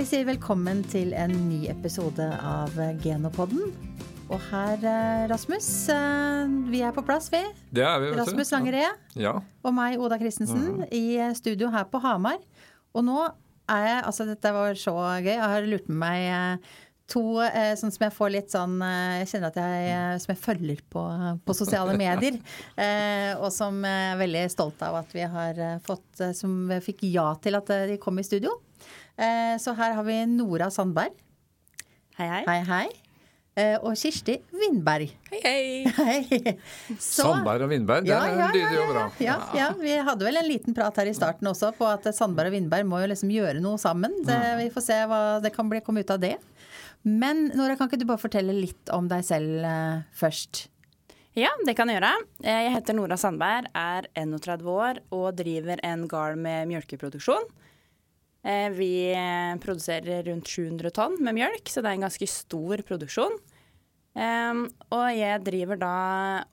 vi sier velkommen til en ny episode av Genopodden. Og her, eh, Rasmus, eh, vi er på plass, vi. Det er vi, vet. Rasmus Langeree Ja. og meg, Oda Christensen, i studio her på Hamar. Og nå er jeg Altså, dette var så gøy. Jeg har lurt med meg eh, to sånn som jeg får litt sånn Jeg kjenner at jeg eh, Som jeg følger på, på sosiale medier. og som jeg er veldig stolt av at vi har fått Som vi fikk ja til at de kom i studio. Eh, så her har vi Nora Sandberg. Hei, hei. Hei, hei. Eh, og Kirsti Vindberg. Hei, hei. Hei. Så- Sandberg og Vindberg, det Ja, ja, ja, lyder jo bra. Ja, ja, vi hadde vel en liten prat her i starten også på at Sandberg og Vindberg må jo liksom gjøre noe sammen. Det, vi får se hva det kan bli, komme ut av det. Men Nora, kan ikke du bare fortelle litt om deg selv eh, først? Ja, det kan jeg gjøre. Jeg heter Nora Sandberg, er 31 år og driver en gard med mjølkeproduksjon. Eh, Vi eh, produserer rundt 700 tonn med mjølk, så det er en ganske stor produksjon. Og jeg driver da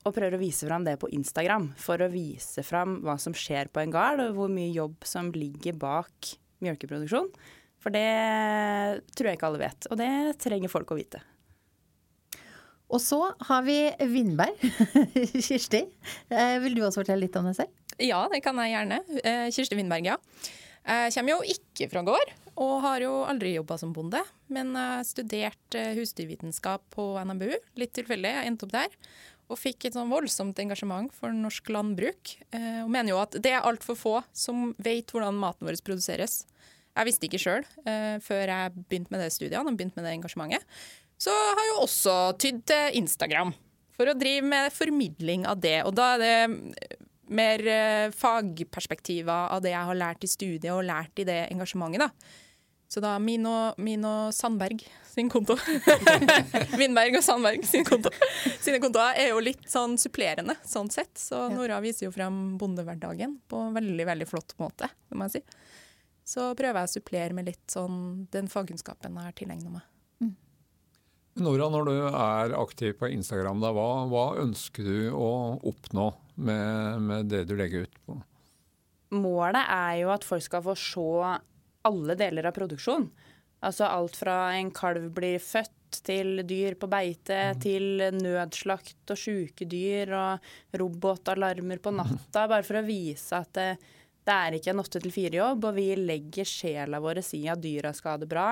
og prøver å vise fram det på Instagram, for å vise fram hva som skjer på en gard, og hvor mye jobb som ligger bak mjølkeproduksjon. For det tror jeg ikke alle vet, og det trenger folk å vite. Og så har vi Vindberg. Kirsti, eh, vil du også fortelle litt om deg selv? Ja, det kan jeg gjerne. Kirsti Vindberg, ja. Jeg kommer jo ikke fra gård, og har jo aldri jobba som bonde. Men studerte husdyrvitenskap på NMBU, litt tilfeldig. Jeg endte opp der. Og fikk et sånn voldsomt engasjement for norsk landbruk. eh, Og mener jo at det er altfor få som vet hvordan maten vår produseres. Jeg visste ikke sjøl før jeg begynte med det studiene og begynte med det engasjementet. Så har jeg jo også tydd til Instagram for å drive med formidling av det. Og da er det mer eh, fagperspektiver av det jeg har lært i studiet og lært i det engasjementet. da. Så da min og, min og Sandberg sin konto Vindberg og Sandberg sin konto sine kontoer er jo litt sånn supplerende sånn sett. Så Nora viser jo frem bondehverdagen på en veldig veldig flott måte, må jeg si. Så prøver jeg å supplere med litt sånn den fagkunnskapen jeg har tilegna meg. Nora, når du er aktiv på Instagram, da, hva, hva ønsker du å oppnå med, med det du legger ut på? Målet er jo at folk skal få se alle deler av produksjon. Altså alt fra en kalv blir født, til dyr på beite, til nødslakt og sjuke dyr og robotalarmer på natta. Bare for å vise at det, det er ikke en åtte til fire-jobb, og vi legger sjela vår i at dyra skal ha det bra.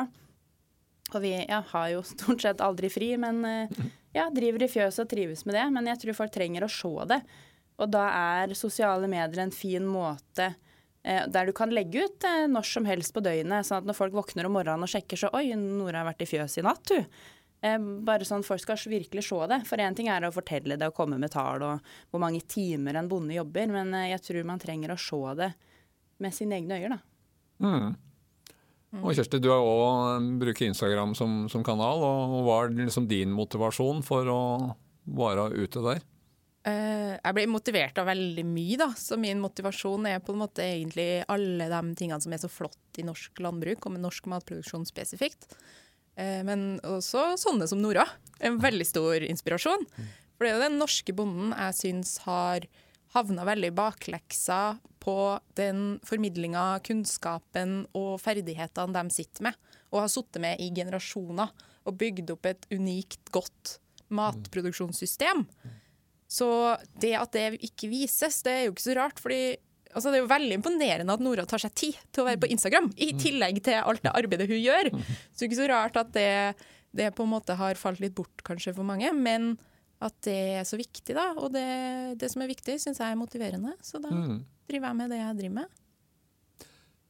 Og vi ja, har jo stort sett aldri fri, men eh, ja, driver i fjøset og trives med det. Men jeg tror folk trenger å se det. Og da er sosiale medier en fin måte eh, der du kan legge ut eh, når som helst på døgnet. Sånn at når folk våkner om morgenen og sjekker, så Oi, Nora har vært i fjøset i natt, du. Eh, bare sånn folk skal virkelig se det. For én ting er å fortelle det og komme med tall og hvor mange timer en bonde jobber, men eh, jeg tror man trenger å se det med sine egne øyne, da. Mm. Og Kjersti, du har òg bruker Instagram som, som kanal. og Hva er liksom din motivasjon for å være ute der? Eh, jeg blir motivert av veldig mye, da. Så min motivasjon er på en måte egentlig alle de tingene som er så flott i norsk landbruk, og med norsk matproduksjon spesifikt. Eh, men også sånne som Nora. En veldig stor inspirasjon. For det er jo den norske bonden jeg syns har havna veldig i bakleksa på den formidlinga, kunnskapen og ferdighetene de sitter med, og har sittet med i generasjoner, og bygd opp et unikt, godt matproduksjonssystem. Så det at det ikke vises, det er jo ikke så rart. fordi altså Det er jo veldig imponerende at Nora tar seg tid til å være på Instagram, i tillegg til alt det arbeidet hun gjør. Så det er ikke så rart at det, det på en måte har falt litt bort kanskje for mange. Men at det er så viktig, da. Og det, det som er viktig, syns jeg er motiverende. Så da Mm. driver jeg med det jeg driver med.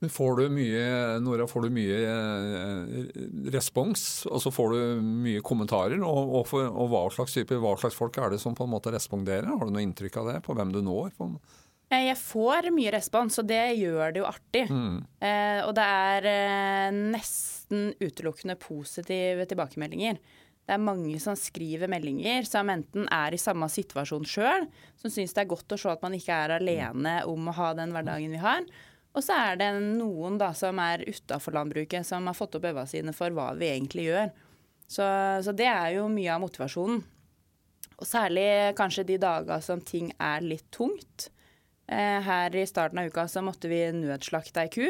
Men får du mye, Nora, får du mye eh, respons? Og så får du mye kommentarer? Og, og, for, og hva, slags type, hva slags folk er det som på en måte responderer? Har du noe inntrykk av det, på hvem du når? På Eh, Jeg får mye respons, og det gjør det jo artig. Mm. Eh, og det er eh, nesten utelukkende positive tilbakemeldinger. Det er mange som skriver meldinger som enten er i samme situasjon sjøl, som syns det er godt å se at man ikke er alene om å ha den hverdagen vi har. Og så er det noen da som er utafor landbruket, som har fått opp øynene sine for hva vi egentlig gjør. Så, så det er jo mye av motivasjonen. Og særlig kanskje de dager som ting er litt tungt. Eh, her i starten av uka så måtte vi nødslakte ei ku.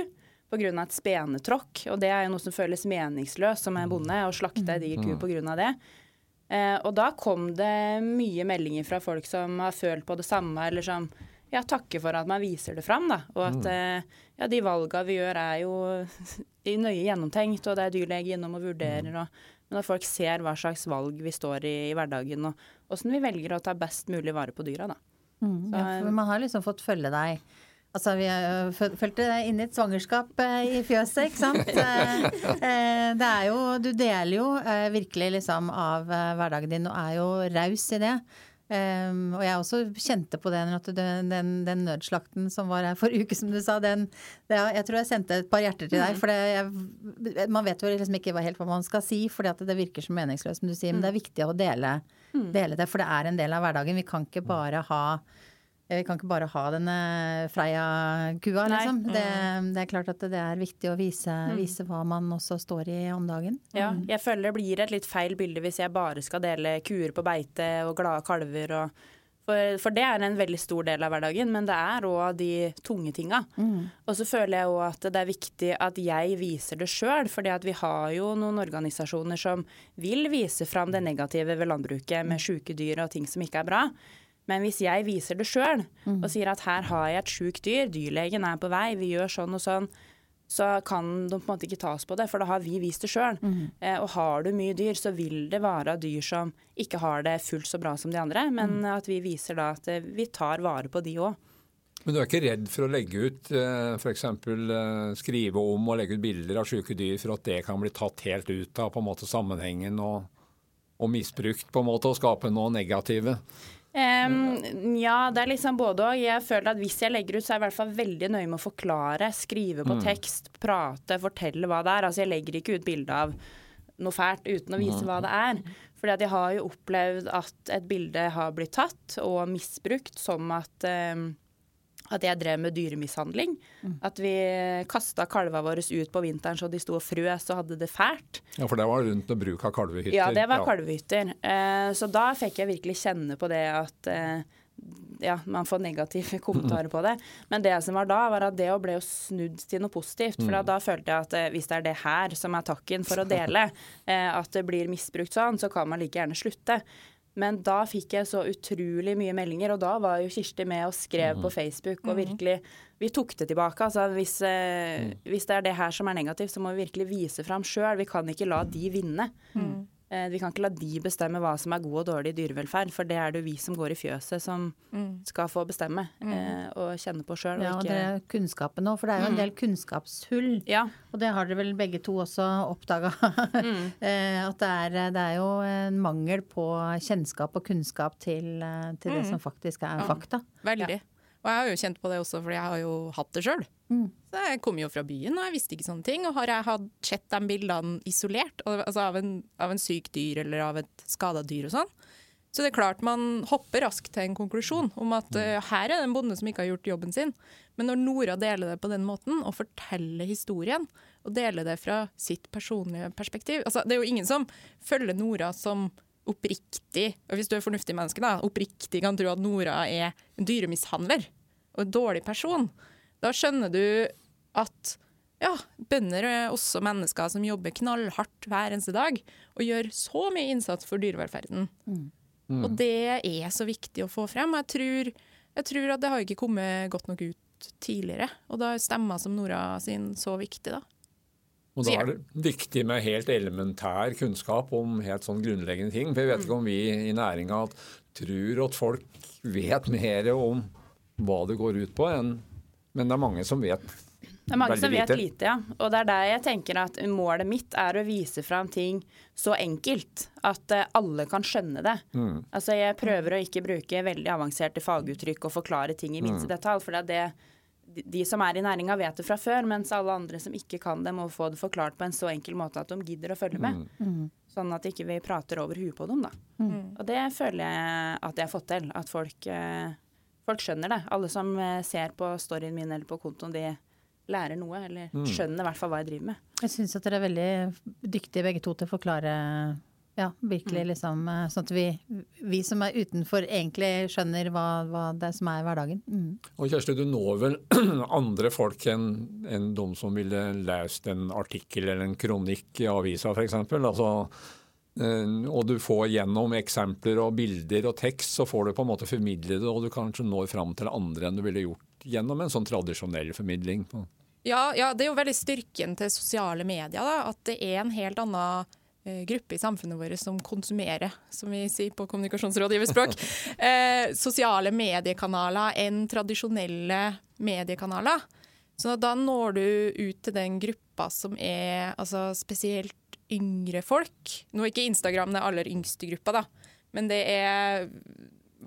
Pga. et spenetråkk. Og det er jo noe som føles meningsløst som en bonde, å slakte ei diger ku pga. det. Eh, og da kom det mye meldinger fra folk som har følt på det samme, eller som ja, takker for at man viser det fram. Da. Og at eh, ja, de valga vi gjør er jo nøye gjennomtenkt, og det er dyrlege innom og vurderer. Og, men at folk ser hva slags valg vi står i i hverdagen, og åssen vi velger å ta best mulig vare på dyra. da. Mm, ja, for man har liksom fått følge deg Altså, vi har fulgt deg inn i et svangerskap eh, i fjøset, ikke sant. Eh, eh, det er jo Du deler jo virkelig liksom av hverdagen din og er jo raus i det. Um, og jeg også kjente på den, den, den, den, nødslakten som var her forrige uke, som du sa. Den, det, jeg tror jeg sendte et par hjerter til deg. Mm. For det, jeg, man vet jo liksom ikke helt hva man skal si, for det virker så meningsløst, som du sier. Men det er viktig å dele, mm. dele det, for det er en del av hverdagen. Vi kan ikke bare ha vi kan ikke bare ha denne Freia-kua, liksom. Det, mm. det, er klart at det er viktig å vise, mm. vise, hva man også står i om dagen. Ja, mm. jeg føler det blir et litt feil bilde hvis jeg bare skal dele kuer på beite og glade kalver og for, for, det er en veldig stor del av hverdagen, men det er òg de tunge tinga. Mm. Og så føler jeg òg at det er viktig at jeg viser det sjøl, for vi har jo noen organisasjoner som vil vise fram det negative ved landbruket med sjuke dyr og ting som ikke er bra. Men hvis jeg viser det sjøl mm. og sier at her har jeg et sjukt dyr, dyrlegen er på vei, vi gjør sånn og sånn, så kan de på en måte ikke ta oss på det, for da har vi vist det sjøl. Mm. Eh, og har du mye dyr, så vil det være dyr som ikke har det fullt så bra som de andre, men mm. at vi viser da at eh, vi tar vare på de òg. Men du er ikke redd for å legge ut eh, f.eks. skrive om og legge ut bilder av syke dyr for at det kan bli tatt helt ut av på en måte sammenhengen og, og misbrukt på en måte og skape noe negative? Um, ja, det er liksom både og. Jeg føler at hvis jeg legger ut, så er jeg i hvert fall veldig nøye med å forklare. Skrive på mm. tekst, prate, fortelle hva det er. Altså jeg legger ikke ut bilde av noe fælt uten å vise hva det er. Fordi at jeg har jo opplevd at et bilde har blitt tatt og misbrukt som at um, at jeg drev med dyremishandling. Mm. At vi kasta kalva våre ut på vinteren så de sto og frøs og hadde det fælt. Ja, For det var rundt med bruk av kalvehytter? Ja, det var ja. kalvehytter. Eh, så da fikk jeg virkelig kjenne på det at eh, ja, man får negative kommentarer på det. Men det som var da, var at det ble jo snudd til noe positivt. For da, mm. da følte jeg at eh, hvis det er det her som er takken for å dele, eh, at det blir misbrukt sånn, så kan man like gjerne slutte. Men da fikk jeg så utrolig mye meldinger, og da var jo Kirsti med og skrev mm. på Facebook og mm. virkelig Vi tok det tilbake. Altså hvis, eh, mm. hvis, det er det her som er negativt, så må vi virkelig vise fram sjøl. Vi kan ikke la de vinne. Mm. Eh, vi kan ikke la de bestemme hva som er god og dårlig dyrevelferd, for det er det jo vi som går i fjøset som mm. skal få bestemme mm. eh, og kjenne på sjøl. Ja, og det er kunnskapen òg, for det er jo en mm. del kunnskapshull. Ja. Og det har dere vel begge to også oppdaga. mm. eh, at det er, det er, jo en mangel på kjennskap og kunnskap til, eh, til det mm. som faktisk er fakta. Veldig. Ja. Og jeg har jo kjent på det også, fordi jeg har jo hatt det sjøl. Mm. Så jeg kom jo fra byen og jeg visste ikke sånne ting. Og har jeg hatt sett de bildene isolert, altså av en, av en syk dyr eller av et skada dyr og sånn, så det er klart man hopper raskt til en konklusjon om at uh, her er det en bonde som ikke har gjort jobben sin. Men når Nora deler det på den måten, og forteller historien, og deler det fra sitt personlige perspektiv altså Det er jo ingen som følger Nora som oppriktig, og hvis du er fornuftig menneske, da, oppriktig kan tro at Nora er en dyremishandler og en dårlig person. Da skjønner du at ja, bønder er også mennesker som jobber knallhardt hver eneste dag og gjør så mye innsats for dyrevelferden. Mm. Mm. Og det er så viktig å få frem. Jeg tror, jeg tror, at det har ikke kommet godt nok ut tidligere. Og da er stemma som Nora sin så viktig, da. Og da er det viktig med helt elementær kunnskap om helt sånn grunnleggende ting. For jeg vet ikke om vi i næringa tror at folk vet mer om hva det går ut på, enn, men det er mange som vet det er mange som vet lite. lite, ja. Og det er der jeg tenker at målet mitt er å vise fram ting så enkelt at eh, alle kan skjønne det. Mm. Altså jeg prøver å ikke bruke veldig avanserte faguttrykk og forklare ting i minste mm. detalj. For det er det de som er i næringa vet det fra før, mens alle andre som ikke kan det, må få det forklart på en så enkel måte at de gidder å følge med. Mm. mm. Sånn at ikke vi prater over huet på dem, da. Mm. Og det føler jeg at jeg har fått til. At folk, eh, folk, skjønner det. Alle som eh, ser på storyen min eller på kontoen, de lærer noe. Eller mm. skjønner i hvert fall hva jeg driver med. Jeg syns at dere er veldig dyktige begge to til å forklare Ja, virkelig liksom eh, sånn at vi, vi som er utenfor egentlig skjønner hva, hva det er som er hverdagen. Mm. Og Kjersti, du når vel andre folk enn en de som ville lest en artikkel eller en kronikk i avisa f.eks. Altså, eh, og du får gjennom eksempler og bilder og tekst, så får du på en måte formidle det, og du kanskje når fram til andre enn du ville gjort gjennom en sånn tradisjonell formidling. Ja, ja, det er jo veldig styrken til sosiale medier. Da, at det er en helt annen gruppe i samfunnet vårt som konsumerer, som vi sier på kommunikasjonsrådgiverspråk, eh, sosiale mediekanaler enn tradisjonelle mediekanaler. Så da når du ut til den gruppa som er altså spesielt yngre folk. Nå er ikke Instagram den aller yngste gruppa, da, men det er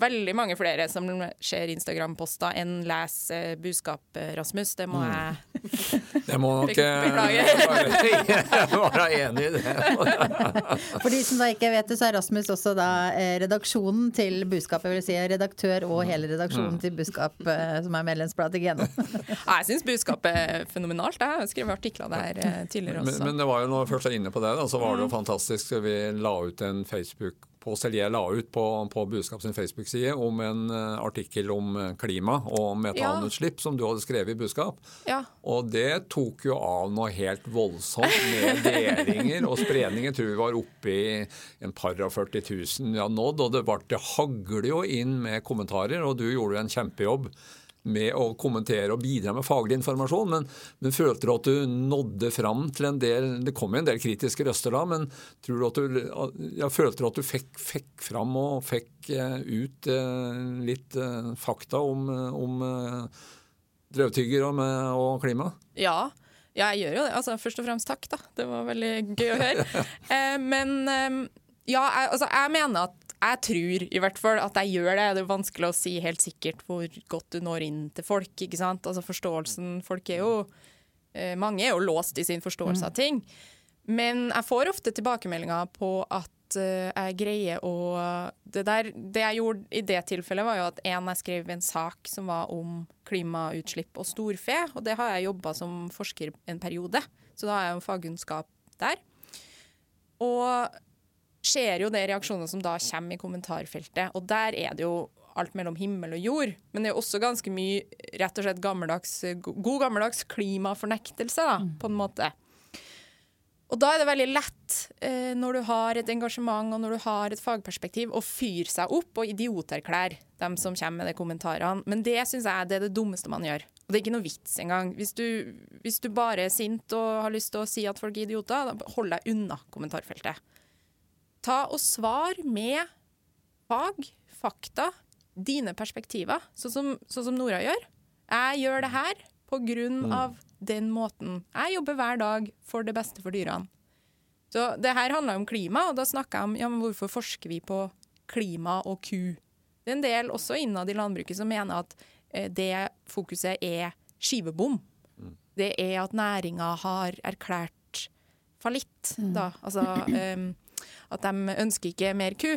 veldig mange flere som ser Instagram-poster enn leser budskap, Rasmus. Det må mm. jeg Det må nok Beklage. være enig i det. For de som da ikke vet det, så er Rasmus også da eh, redaksjonen til Budskap. Jeg vil si redaktør og hele redaksjonen mm. til Budskap, eh, som er medlemsbladet Geno. Jeg syns budskap er fenomenalt. Jeg har skrevet artikler der eh, tidligere også. Men, men det var jo når jeg først er inne på det, da, så var det jo mm. fantastisk. Vi la ut en Facebook på Selje la ut på, på Budskap sin Facebook-side om en uh, artikkel om eh, klima og metanutslipp ja. som du hadde skrevet i Budskap. Ja. Og det tok jo av noe helt voldsomt med delinger og spredninger. Jeg tror vi var oppe i en par og 40 000 ja, nådd, og det, ble, det hagler jo inn med kommentarer, og du gjorde jo en kjempejobb med å kommentere og bidra med faglig informasjon, men, men følte du at du nådde fram til en del Det kom jo en del kritiske røster da, men tror du at du, ja, følte du at du fikk, fikk fram og fikk uh, ut uh, litt uh, fakta om, om drøvtygger og, klima? Ja. ja. jeg gjør jo det. Altså, først og fremst takk, da. Det var veldig gøy å høre. men ja, jeg, altså, jeg mener at jeg tror i hvert fall at jeg gjør det. Det er vanskelig å si helt sikkert hvor godt du når inn til folk. ikke sant? Altså Forståelsen Folk er jo eh, Mange er jo låst i sin forståelse av mm. ting. Men jeg får ofte tilbakemeldinger på at uh, jeg greier å det, der, det, jeg gjorde i det tilfellet, var jo at en, jeg skrev en sak som var om klimautslipp og storfe. Og det har jeg jobba som forsker en periode, så da har jeg jo fagkunnskap der. Og ser jo det reaksjonene som da kommer i kommentarfeltet. Og der er det jo alt mellom himmel og jord. Men det er også ganske mye rett og slett gammeldags, god gammeldags klimafornektelse, da, mm. på en måte. Og da er det veldig lett, eh, når du har et engasjement og når du har et fagperspektiv, å fyre seg opp og idioterklære dem som kommer med de kommentarene. Men det syns jeg det er det dummeste man gjør. Og det er ikke noe vits engang. Hvis du, hvis du bare er sint og har lyst til å si at folk er idioter, da hold deg unna kommentarfeltet. Ta og svar med fag, fakta, dine perspektiver, sånn som, sånn som Nora gjør. Jeg gjør det her på grunn mm. av den måten. Jeg jobber hver dag for det beste for dyrene. Så det her handler om klima, og da snakker jeg om ja, men hvorfor forsker vi på klima og ku. Det er en del også innad i landbruket som mener at eh, det fokuset er skivebom. Mm. Det er at næringa har erklært fallitt, mm. da. Altså um, at de ønsker ikke mer ku.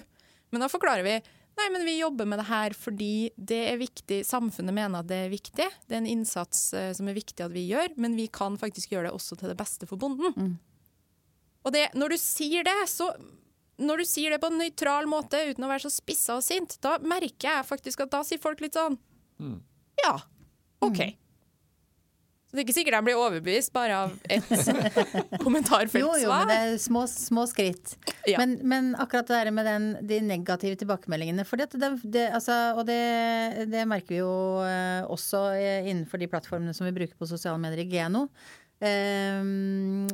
Men da forklarer vi nei, men vi jobber med det her fordi det er viktig, samfunnet mener at det er viktig. Det er en innsats uh, som er viktig at vi gjør, men vi kan faktisk gjøre det også til det beste for bonden. Mm. Og det, når du sier det, så når du sier det på en nøytral måte uten å være så spissa og sint, da merker jeg faktisk at da sier folk litt sånn mm. Ja, OK. Mm. Så det er ikke sikkert jeg blir overbevist bare av et kommentarfeltsvar. Jo, jo, men det er små, små skritt. Ja. Men, men, akkurat det der med den, de negative tilbakemeldingene for det, det, altså, Og det, det, merker vi jo eh, også innenfor de plattformene som vi bruker på sosiale medier i Geno. Eh,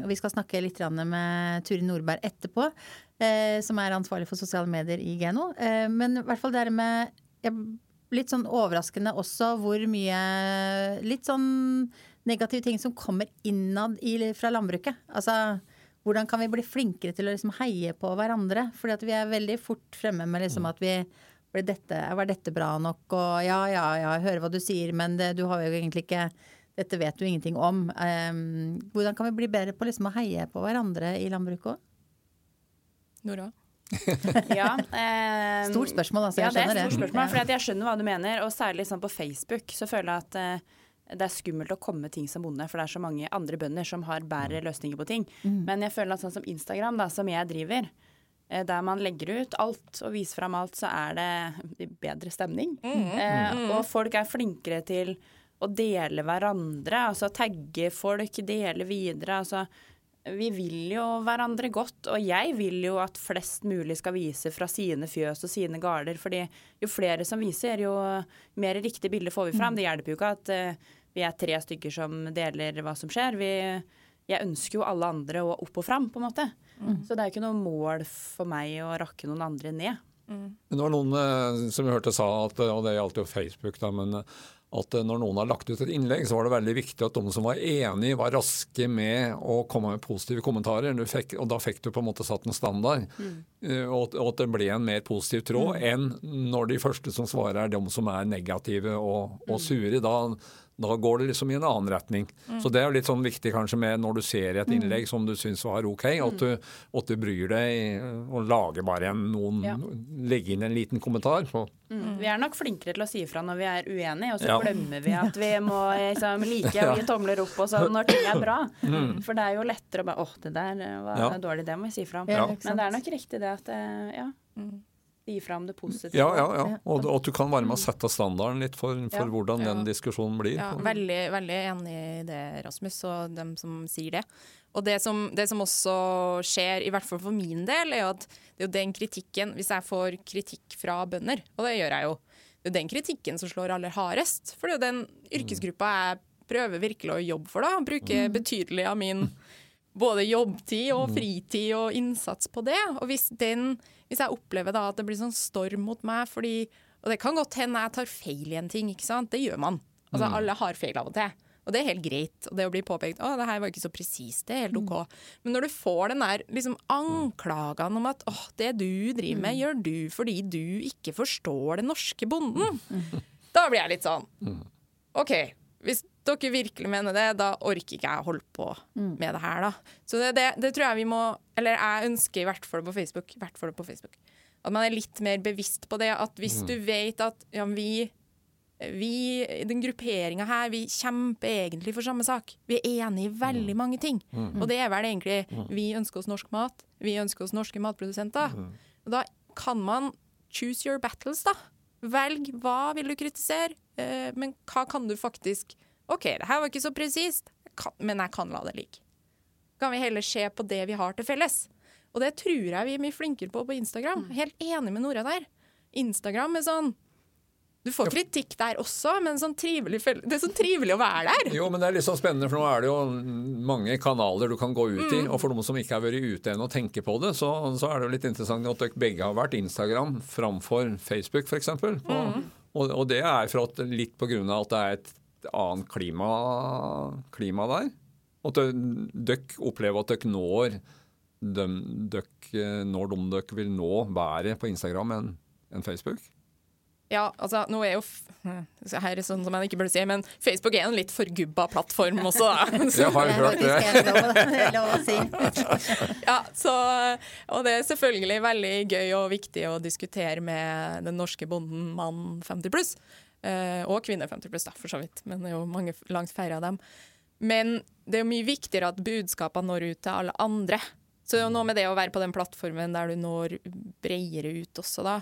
vi skal snakke litt med Turi Nordberg etterpå, eh, som er ansvarlig for sosiale medier i Geno. Uh, men i hvert fall det med jeg, Litt sånn overraskende også hvor mye Litt sånn negative ting som kommer innad i, fra landbruket. Altså hvordan kan vi bli flinkere til å liksom heie på hverandre? Fordi at vi er veldig fort fremme med liksom at vi var dette, var dette bra nok? Og ja, ja, ja, jeg hører hva du sier, men det, du har jo egentlig ikke Dette vet du ingenting om. Um, hvordan kan vi bli bedre på liksom å heie på hverandre i landbruket òg? Nora? ja, eh, stort spørsmål, altså. Jeg ja, det er et stort spørsmål, for jeg skjønner hva du mener. Og særlig sånn på Facebook så føler jeg at eh, det er skummelt å komme med ting som bonde, for det er så mange andre bønder som har bedre løsninger på ting. Mm. Men jeg føler at sånn som Instagram, da, som jeg driver, eh, der man legger ut alt og viser fram alt, så er det bedre stemning. Eh, og folk er flinkere til å dele hverandre, altså tagge folk, dele videre. altså vi vil jo hverandre godt, og jeg vil jo at flest mulig skal vise fra sine fjøs og sine garder. fordi jo flere som viser, jo mer riktig bilde får vi fram. Det hjelper jo ikke at uh, vi er tre stykker som deler hva som skjer. Vi, jeg ønsker jo alle andre å opp og fram, på en måte. Mm. Så det er ikke noe mål for meg å rakke noen andre ned. Mm. Det var noen eh, som vi hørte sa, at, og det gjaldt jo Facebook, da, men at eh, når noen har lagt ut et innlegg, så var det veldig viktig at de som var enige, var raske med å komme med positive kommentarer. Fikk, og da fikk du på en måte satt en standard. Mm. Eh, og, og, at det ble en mer positiv tråd mm. enn når de første som svarer, er de som er negative og, og mm. sure. Da, da går det liksom i en annen retning. Mm. Så det er jo litt sånn viktig kanskje med når du ser et mm. innlegg som du syns var OK, at mm. du, at du bryr deg og lager bare en, noen ja. Legge inn en liten kommentar. Mm. Vi er nok flinkere til å si ifra når vi er uenige, og så ja. glemmer vi at vi må liksom, like og gi tomler opp og sånn når ting er bra. Mm. For det er jo lettere å bare åh, det der var ja. dårlig, det må vi si fra om. Men det er nok riktig det at ja. ja gi fram det positive. Ja, ja, ja. Og, at du kan være med å sette standarden litt for, for ja. hvordan den diskusjonen blir. Ja, veldig, veldig enig i det, Rasmus, og dem som sier det. Og det som, det som, også skjer, i hvert fall for min del, er at det er jo den kritikken Hvis jeg får kritikk fra bønder, og det gjør jeg jo, det er jo den kritikken som slår aller hardest. For det er jo den yrkesgruppa jeg prøver virkelig å jobbe for, da. Bruke mm. betydelig av min både jobbtid og mm. fritid og innsats på det. Og hvis, den, hvis jeg opplever da at det blir sånn storm mot meg fordi Og det kan godt hende jeg tar feil i en ting, ikke sant. Det gjør man. Altså mm. alle har feil av og til. Og det er helt greit. Og det å bli påpekt å, det her var ikke så presist, det er helt OK. Mm. Men når du får den der liksom anklagene om at å, det du driver med, gjør du fordi du ikke forstår den norske bonden, da blir jeg litt sånn OK, hvis dere virkelig mener det, da orker ikke jeg å holde på mm. med det her, da. Så det, det, det, tror jeg vi må Eller jeg ønsker i hvert fall på Facebook, hvert fall på Facebook at man er litt mer bevisst på det. At hvis mm. du vet at ja, vi vi, den grupperinga her, vi kjemper egentlig for samme sak. Vi er enige i veldig mm. mange ting. Mm. Og det er vel egentlig Vi ønsker oss norsk mat. Vi ønsker oss norske matprodusenter. Og da kan man choose your battles, da. Velg hva vil du kritisere, eh, men hva kan du faktisk OK, det her var ikke så presist, men jeg kan la det ligge. Kan vi heller se på det vi har til felles? Og det tror jeg vi er mye flinkere på på Instagram. Mm. Helt enig med Nora der. Instagram er sånn du får kritikk der også, men sånn trivelig, det er sånn trivelig å være der. Jo, men det er litt sånn spennende, for nå er det jo mange kanaler du kan gå ut i. Mm. Og for noen som ikke har vært ute ennå og tenker på det, så, så, er det jo litt interessant at dere begge har vært Instagram framfor Facebook, f.eks. Mm. Og, og det er for at, litt av at det er et annet klima, klima der. At dere opplever at dere når dem, dere, når de dere vil nå været på Instagram enn en Facebook? Ja, altså, nå er jo her er sånn som jeg ikke burde si, men Facebook er en litt forgubba plattform også, da. Jeg har hørt det. ja, så, og det er selvfølgelig veldig gøy og viktig å diskutere med den norske bonden mann 50 pluss. Eh, og kvinne 50 pluss, for så vidt. Men det er jo mange langt færre av dem. Men det er jo mye viktigere at budskapene når ut til alle andre. Så det er jo noe med det å være på den plattformen der du når bredere ut også, da.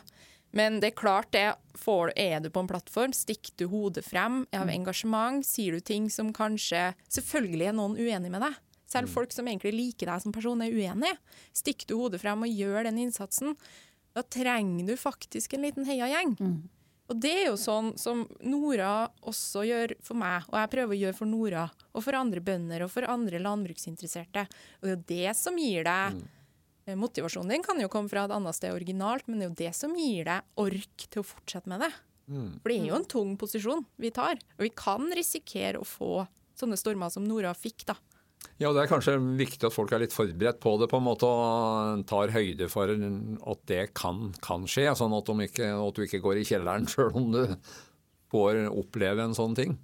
Men det er klart det. Får, er du på en plattform, stikker du hodet frem av mm. engasjement, sier du ting som kanskje Selvfølgelig er noen uenig med deg. Selv mm. folk som egentlig liker deg som person, er uenig. Stikker du hodet frem og gjør den innsatsen, da trenger du faktisk en liten heiagjeng. Mm. Og det er jo sånn som Nora også gjør for meg, og jeg prøver å gjøre for Nora, og for andre bønder og for andre landbruksinteresserte. Og det er jo det som gir deg mm. Eh, motivasjonen din kan jo komme fra et annet sted originalt, men det er jo det som gir deg ork til å fortsette med det. Mm. For det er jo en tung posisjon vi tar, og vi kan risikere å få sånne stormer som Nora fikk, da. Ja, det er kanskje viktig at folk er litt forberedt på det på en måte og tar høyde for at det kan, kan skje. Sånn at, ikke, at, du ikke går i kjelleren sjøl om du får oppleve en sånn ting.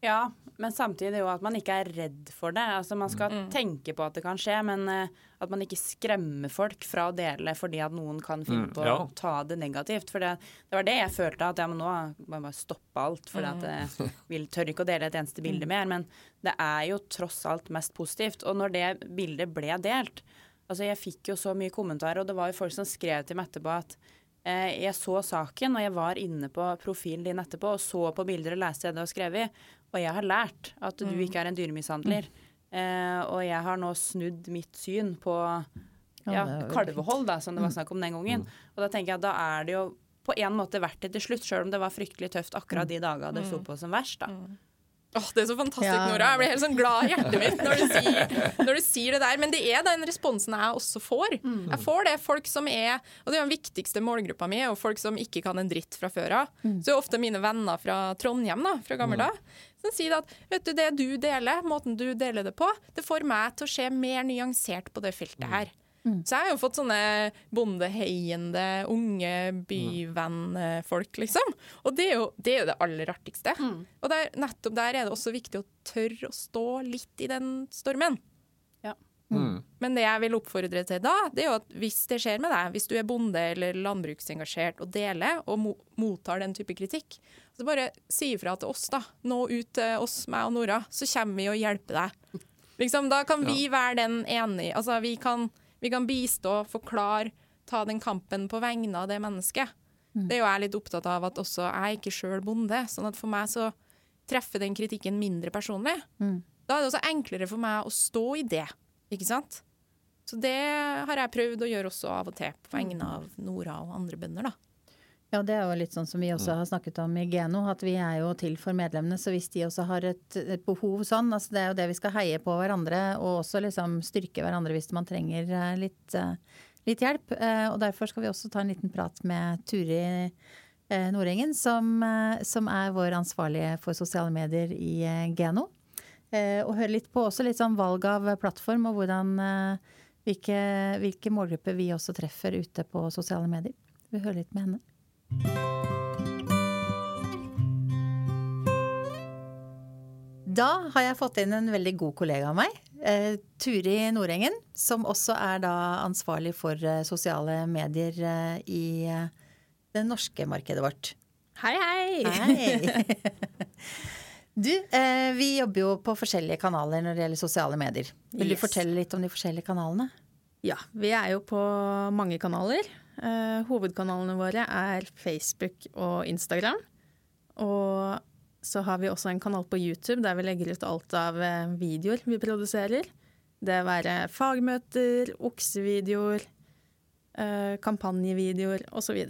Ja, men samtidig jo at man ikke er redd for det. Altså Man skal mm. tenke på at det kan skje, men uh, at man ikke skremmer folk fra å dele fordi at noen kan finne mm, på ja. å ta det negativt. For det, det, var det jeg følte, at ja, men nå må jeg bare stoppe alt. For mm. jeg vil, tør ikke å dele et eneste bilde mm. mer. Men det er jo tross alt mest positivt. Og når det bildet ble delt, Altså, jeg fikk jo så mye kommentarer, og det var jo folk som skrev til meg etterpå at eh, jeg så saken, og jeg var inne på profilen din etterpå og så på bilder og leste det du har skrevet, og jeg har lært at du ikke er en dyremishandler. Eh, og jeg har nå snudd mitt syn på Ja, kalvehold, da, som det var snakk om den gangen. Og da tenker jeg at da er det jo på en måte verdt det til slutt, sjøl om det var fryktelig tøft akkurat de dagene det sto på som verst. da. Åh, det er så fantastisk, Ja. Nora. Jeg blir helt sånn glad i hjertet mitt når du, sier, når du sier det der. Men det er den responsen jeg også får. Jeg får det folk som er Og det er den viktigste målgruppa mi, og folk som ikke kan en dritt fra før av. Så det er ofte mine venner fra Trondheim, da, fra gammel dager, som sier at vet du, det du deler, måten du deler det på, det får meg til å se mer nyansert på det feltet her. Så jeg har jo fått sånne bondeheiende, unge byvennfolk, liksom. Og det er jo det, er jo det aller artigste. Og der, nettopp der er det også viktig å tørre å stå litt i den stormen. Mm. Men det jeg vil oppfordre til da, det er jo at hvis det skjer med deg, hvis du er bonde eller landbruksengasjert og deler og mo mottar den type kritikk, så bare si ifra til oss, da. Nå ut til oss, meg og Nora, så kommer vi og hjelper deg. Liksom, da kan vi være den enige Altså, vi kan, vi kan bistå, forklare, ta den kampen på vegne av det mennesket. Det er jo jeg litt opptatt av at også jeg er ikke sjøl bonde, sånn at for meg så treffer den kritikken mindre personlig. Da er det også enklere for meg å stå i det, ikke sant? Så det har jeg prøvd å gjøre også av og til, på vegne av Nora og andre bønder, da. Ja, det er jo litt sånn som vi også har snakket om i Geno, at vi er jo til for medlemmene. Så hvis de også har et, et behov sånn, altså det er jo det vi skal heie på hverandre, og også liksom styrke hverandre hvis man trenger eh, litt, eh, litt hjelp. Eh, Og derfor skal vi også ta en liten prat med Turi Nordengen, som, som er vår ansvarlige for sosiale medier i Geno. Og høre litt på også litt sånn valg av plattform, og hvordan hvilke, hvilke målgrupper vi også treffer ute på sosiale medier. Vi hører litt med henne. Da har jeg fått inn en veldig god kollega av meg, eh, Turi Nordengen, som også er da ansvarlig for eh, sosiale medier eh, i det norske markedet vårt. Hei, hei! Hei! Du, vi jobber jo på forskjellige kanaler når det gjelder sosiale medier. Vil du fortelle litt om de forskjellige kanalene? Ja, vi er jo på mange kanaler. Eh, hovedkanalene våre er Facebook og Instagram. Og så har vi også en kanal på YouTube der vi legger ut alt av eh, videoer vi produserer. Det være fagmøter, oksevideoer, eh, kampanjevideoer osv.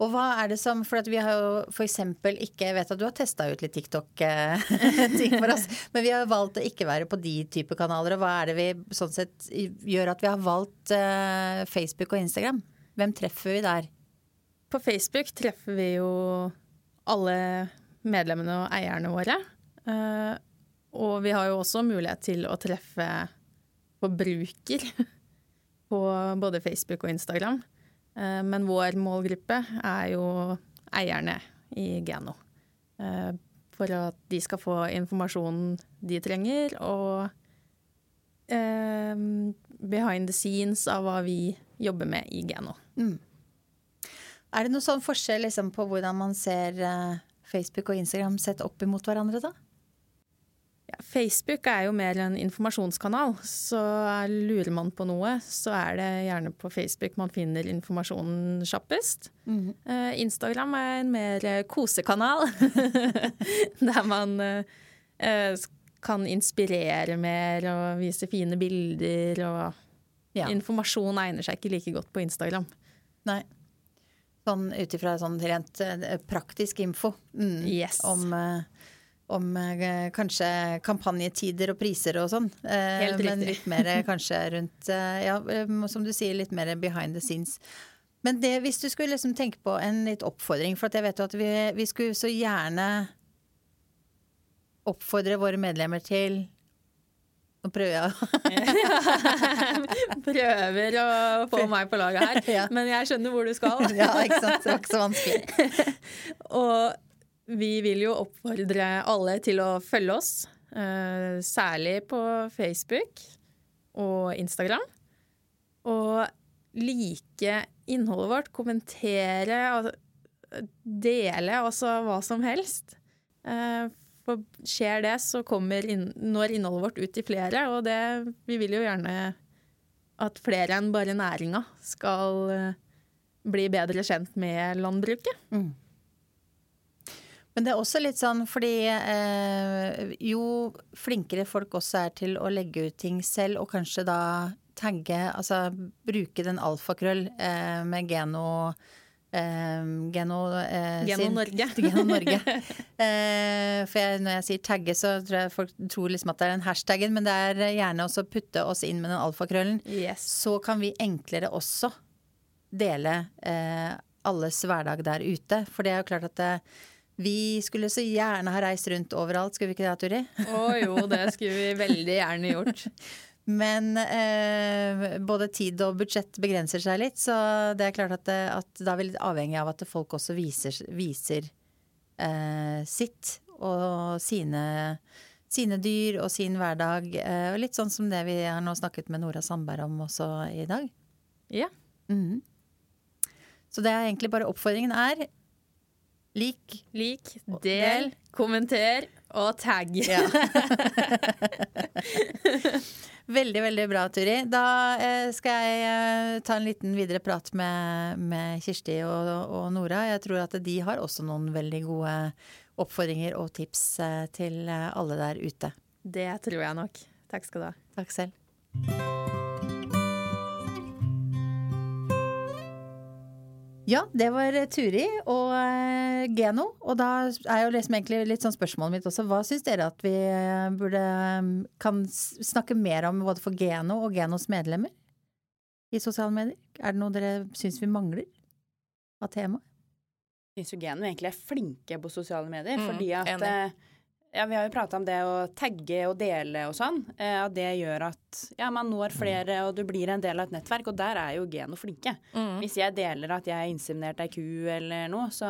Og hva er det som For vi har jo eksempel ikke Jeg vet at du har testa ut litt TikTok-ting for oss, men vi har valgt å ikke være på de type kanaler. Og hva er det vi sånn sett gjør at vi har valgt uh, Facebook og Instagram? Hvem treffer vi der? På Facebook treffer vi jo alle medlemmene og eierne våre. Uh, og vi har jo også mulighet til å treffe forbruker på både Facebook og Instagram. Eh, men vår målgruppe er jo eierne i Geno. Eh, for at de skal få informasjonen de trenger, og eh, behind the scenes av hva vi jobber med i Geno. Er det noen sånn forskjell liksom, på hvordan man ser Facebook og Instagram sett opp imot hverandre, da? Facebook er jo mer en informasjonskanal, så lurer man på noe, så er det gjerne på Facebook man finner informasjonen kjappest. Eh, Instagram er en mer eh, kosekanal, der man eh, kan inspirere mer og vise fine bilder, og Ja. informasjon egner seg ikke like godt på Instagram. Nei. Sånn ut ifra sånn rent praktisk info mm, Yes. om, eh, om eh, kanskje kampanjetider og priser og sånn. Eh, men litt mer eh, kanskje rundt eh, Ja, eh, som du sier, litt mer behind the scenes. Men det, hvis du skulle liksom tenke på en litt oppfordring, for jeg vet jo at vi, vi skulle så gjerne oppfordre våre medlemmer til Nå prøver jeg Prøver å få meg på laget her, men jeg skjønner hvor du skal. Ja, ikke sant. Det var ikke så vanskelig. Og vi vil jo oppfordre alle til å følge oss, eh, særlig på Facebook og Instagram. Og like innholdet vårt, kommentere og dele altså hva som helst. Eh, For skjer det, så kommer inn, når innholdet vårt ut til flere, og det, vi vil jo gjerne at flere enn bare næringa skal eh, bli bedre kjent med landbruket. Mm. Men det er også litt sånn fordi eh, jo flinkere folk også er til å legge ut ting selv, og kanskje da tagge, altså bruke den alfakrøll eh, med Geno eh, Geno, eh, Geno Norge. Geno Norge. Eh, for jeg, når jeg sier tagge, så tror jeg folk tror liksom at det er den hashtaggen, men det er gjerne også putte oss inn med den alfakrøllen. Yes. Så kan vi enklere også dele eh, alles hverdag der ute. For det er jo klart at det, vi skulle så gjerne ha reist rundt overalt, skulle vi ikke det, Turi? Å jo, det skulle vi veldig gjerne gjort. Men eh, både tid og budsjett begrenser seg litt, så det er klart at, det, at da er vi litt avhengig av at folk også viser, viser eh, sitt og sine, sine dyr og sin hverdag. Eh, og litt sånn som det vi har nå snakket med Nora Sandberg om også i dag. Ja. Mhm. Så det er egentlig bare oppfordringen er lik. Lik, del, kommenter og tagg. Ja. veldig, veldig bra, Turi. Da eh, skal jeg eh, ta en liten videre prat med, med Kirsti og, og Nora. Jeg tror at de har også noen veldig gode oppfordringer og tips eh, til alle der ute. Det tror jeg nok. Takk skal du ha. Takk selv. Ja, det var Turi og eh, Geno. Og da er jo liksom egentlig litt sånn spørsmålet mitt også. Hva syns dere at vi eh, burde kan snakke mer om både for Geno og Genos medlemmer i sosiale medier? Er det noe dere syns vi mangler av tema? syns jo Geno egentlig er flinke på sosiale medier. Mm, fordi at enig. Ja, Vi har jo prata om det å tagge og dele og sånn. Eh, at det gjør at ja, man når flere, og du blir en del av et nettverk. Og der er jo Geno flinke. Mm. Hvis jeg deler at jeg har inseminert ei ku eller noe, så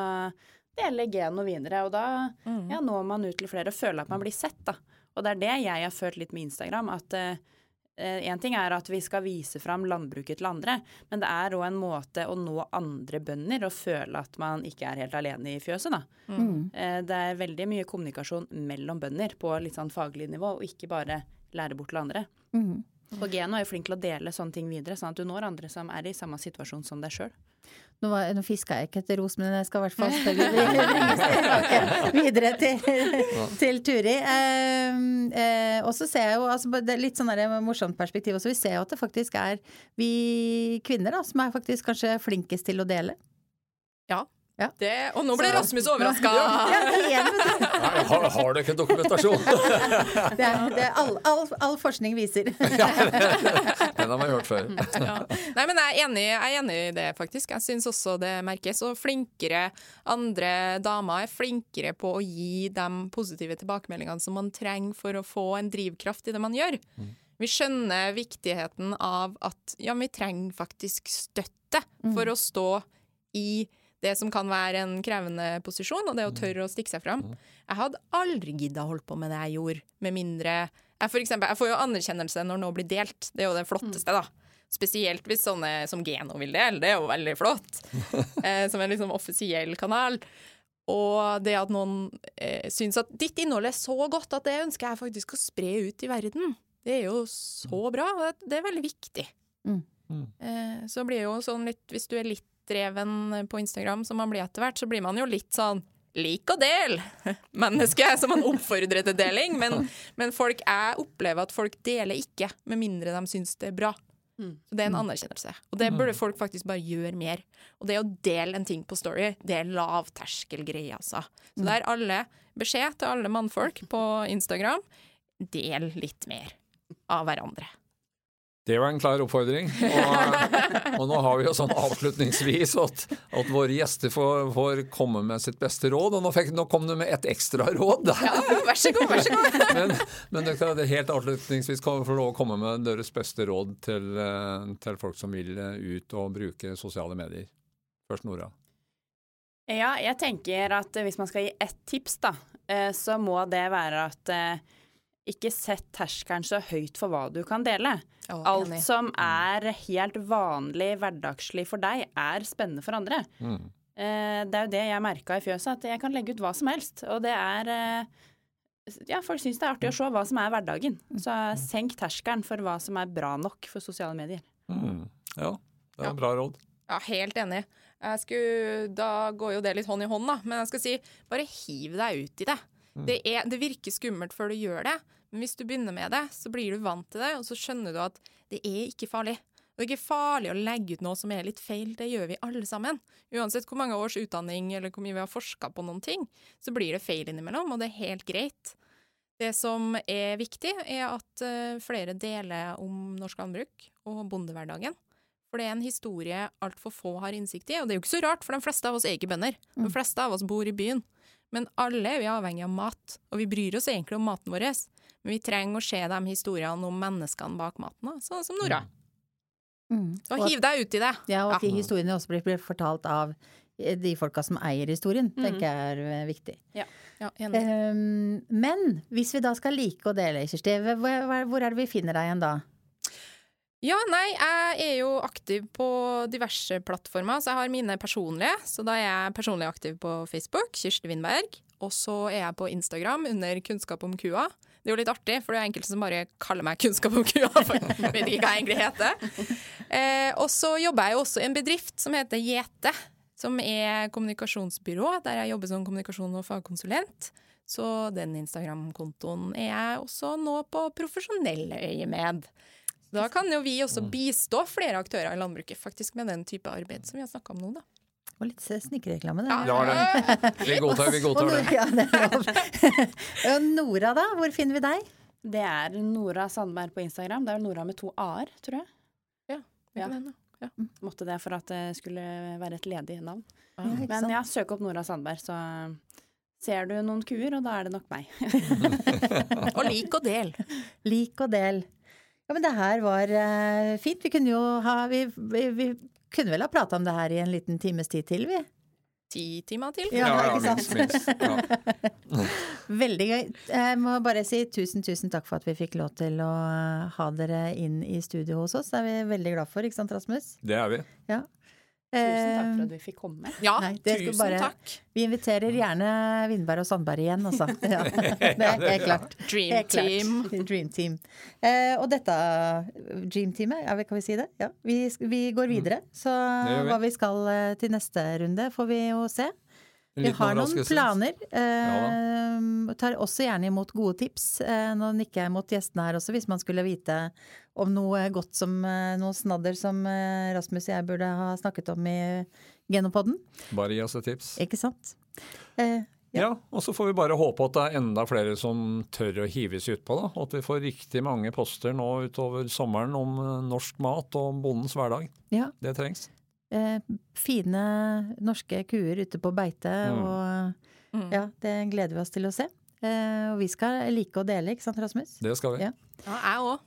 deler Geno videre. Og da Mm. ja, når man ut til flere og føler at man blir sett, da. Og det er det jeg har følt litt med Instagram. At én ting er at vi skal vise fram landbruket til andre, men det er òg en måte å nå andre bønder og føle at man ikke er helt alene i fjøset, da. Mm. Eh, Det er veldig mye kommunikasjon mellom bønder på litt sånn faglig nivå, og ikke bare lære bort til andre. Mm. Og Geno er jo flink til å dele sånne ting videre, sånn at du når andre som er i samme situasjon som deg sjøl. Nå, var- nå fiska jeg ikke etter ros, men jeg skal i hvert fall spørre videre til, til Turi. Eh, eh, og så ser jeg jo altså, det er litt sånn morsomt perspektiv også. Vi ser jo at det faktisk er vi kvinner da, som er faktisk kanskje flinkest til å dele. Ja. Ja. Det, og nå ble Rasmus overraska. Ja, har, har du ikke dokumentasjon? det er, det er all, all, all forskning viser. Den har vi hørt før. ja. Nei, men jeg er, enig, jeg er enig i det, faktisk. Jeg syns også det merkes. Og flinkere andre damer er flinkere på å gi de positive tilbakemeldingene som man trenger for å få en drivkraft i det man gjør. Vi skjønner viktigheten av at ja, vi trenger faktisk støtte for å stå i det som kan være en krevende posisjon, og det å tørre å stikke seg fram. Jeg hadde aldri gidda holdt på med det jeg gjorde, med mindre jeg, for eksempel, jeg får jo anerkjennelse når noe blir delt. Det er jo det flotteste, da. Spesielt hvis sånne som Geno vil dele. Det er jo veldig flott. Eh, som en liksom offisiell kanal. Og det at noen eh, syns at ditt innhold er så godt at det ønsker jeg faktisk å spre ut i verden. Det er jo så bra, og det, er veldig viktig. Mm. Mm. Eh, så blir det jo sånn litt Hvis du er litt dreven på Instagram, som man blir etter hvert, så blir man jo litt sånn Lik og del! Menneske som man oppfordrer til deling. Men, men folk, jeg opplever at folk deler ikke, med mindre de syns det er bra. Mm. Så det er en anerkjennelse. Og det burde folk faktisk bare gjøre mer. Og det å dele en ting på Story, det er lavterskelgreie, altså. Så det er alle beskjed til alle mannfolk på Instagram. Del litt mer av hverandre. Det var en klar oppfordring. Og, og nå har vi jo sånn avslutningsvis at, at våre gjester får, får komme med sitt beste råd. Og nå, fikk, nå kom du med et ekstra råd. Ja, vær så god, vær så god. Men, men dere det helt avslutningsvis kan få lov å komme med deres beste råd til, eh, til folk som vil eh, ut og bruke sosiale medier. Først Nora. Ja, jeg tenker at hvis man skal gi ett tips, da, eh, så må det være at ikke sett terskelen så høyt for hva du kan dele. Oh, Alt enig. som er helt vanlig, hverdagslig for deg, er spennende for andre. Mm. Eh, Det er jo det jeg merka i fjøset, at jeg kan legge ut hva som helst. Og det er eh, Ja, folk syns det er artig å se hva som er hverdagen. Så senk terskelen for hva som er bra nok for sosiale medier. Mm. Ja, det er Ja. bra råd. Ja, helt enig. Jeg skulle, da går jo det litt hånd i hånd, da. Men jeg skal si, bare hiv deg ut i det. Det, er, det virker skummelt før du gjør det, men hvis du begynner med det, så blir du vant til det, og så skjønner du at det er ikke farlig. Det er ikke farlig å legge ut noe som er litt feil, det gjør vi alle sammen. Uansett hvor mange års utdanning eller hvor mye vi har forska på noen ting, så blir det feil innimellom, og det er helt greit. Det som er viktig, er at eh, flere deler om norsk landbruk og bondehverdagen. For det er en historie altfor få har innsikt i, og det er jo ikke så rart, for de fleste av oss er ikke bønder. De fleste av oss bor i byen. Men alle er vi avhengig av mat, og vi bryr oss egentlig om maten vår. Men vi trenger å se de historiene om menneskene bak maten, sånn som Nora. Mm. Så Og at- hiv deg ut i det. Ja, og at de historiene også blir, blir fortalt av eh, de folka som eier historien, tenker jeg er eh, viktig. Ja, enig. um, men hvis vi da skal like å dele, Kirsti, hvor, hvor hvor er det vi finner deg igjen da? Ja, nei, jeg er jo aktiv på diverse plattformer, så jeg har mine personlige. Så da er jeg personlig aktiv på Facebook, Kirsti Windberg. Og så er jeg på Instagram under Kunnskap om kua. Det er jo litt artig, for det er enkelte som bare kaller meg Kunnskap om kua. For jeg vet ikke hva jeg egentlig heter. Eh, og så jobber jeg jo også i en bedrift som heter Gjete. Som er kommunikasjonsbyrå, der jeg jobber som kommunikasjon- og fagkonsulent. Så den Instagram-kontoen er jeg også nå på profesjonelle øyemed. Da kan jo vi også bistå flere aktører i landbruket faktisk med den type arbeid som vi har snakka om nå, da. Det var litt snikreklame, det. Ja, det. Vi godtar, vi godtar det. Nora- Ja, det er Nora, da? Hvor finner vi deg? Det er Nora Sandberg på Instagram. Det er Nora med to a-er, tror jeg. Det Ja. kan hende. Måtte det for at det skulle være et ledig navn. Ja, Men ja, søk opp Nora Sandberg, så ser du noen kuer, og da er det nok meg. Og lik og del. Lik og del. Ja, men det her var uh, fint. Vi kunne jo ha Vi, vi, vi kunne vel ha prata om det her i en liten times tid til, vi. Ti timer til. Ja, Ja, ja, minst, minst. Ja. Veldig gøy. Jeg må bare si tusen, tusen takk for at vi fikk lov til å ha dere inn i studio hos oss. Det er vi veldig glad for, ikke sant Rasmus? Det er vi. Ja. Tusen takk Eh, for at vi fikk komme. Ja, Nei, tusen bare- takk. Vi inviterer gjerne Vindberg og Sandberg igjen, altså. Ja, det er helt klart. Dream Helt klart. Team. Dream Team. Eh, og dette Dream Teamet, ja, kan vi si det? Ja, vi, vi går videre. Så vi. hva vi skal eh, til neste runde, får vi jo se. Vi har noen planer. Eh, tar også gjerne imot gode tips. Eh, nå nikker jeg mot gjestene her også, hvis man skulle vite om noe godt som eh, noe snadder som eh, Rasmus og jeg burde ha snakket om i Genopodden. Bare gi oss et tips. Ikke sant? Eh, Ja, og så får vi bare håpe at det er enda flere som tør å hives utpå. da, og At vi får riktig mange poster nå utover sommeren om eh, norsk mat og bondens hverdag. ja. Det trengs. Eh, fine norske kuer ute på beite, Mm. og Mm. ja, det gleder vi oss til å se. Eh, og vi skal like å dele, ikke sant Rasmus? Det skal vi. Ja. Ja, jeg òg.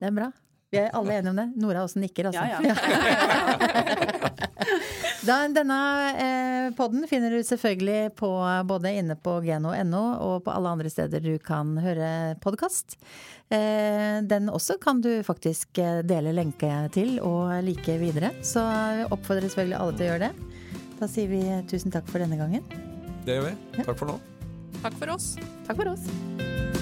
Det er bra. Vi er alle enige om det. Nora også nikker, altså. Ja, ja. Da, denne eh, podden finner du selvfølgelig på, både inne på geno.no og på alle andre steder du kan høre podkast. Eh, den også kan du faktisk eh, dele lenke til og like videre. Så oppfordrer selvfølgelig alle til å gjøre det. Da sier vi tusen takk for denne gangen. Det gjør vi. Takk for nå. Takk for oss. Takk for oss.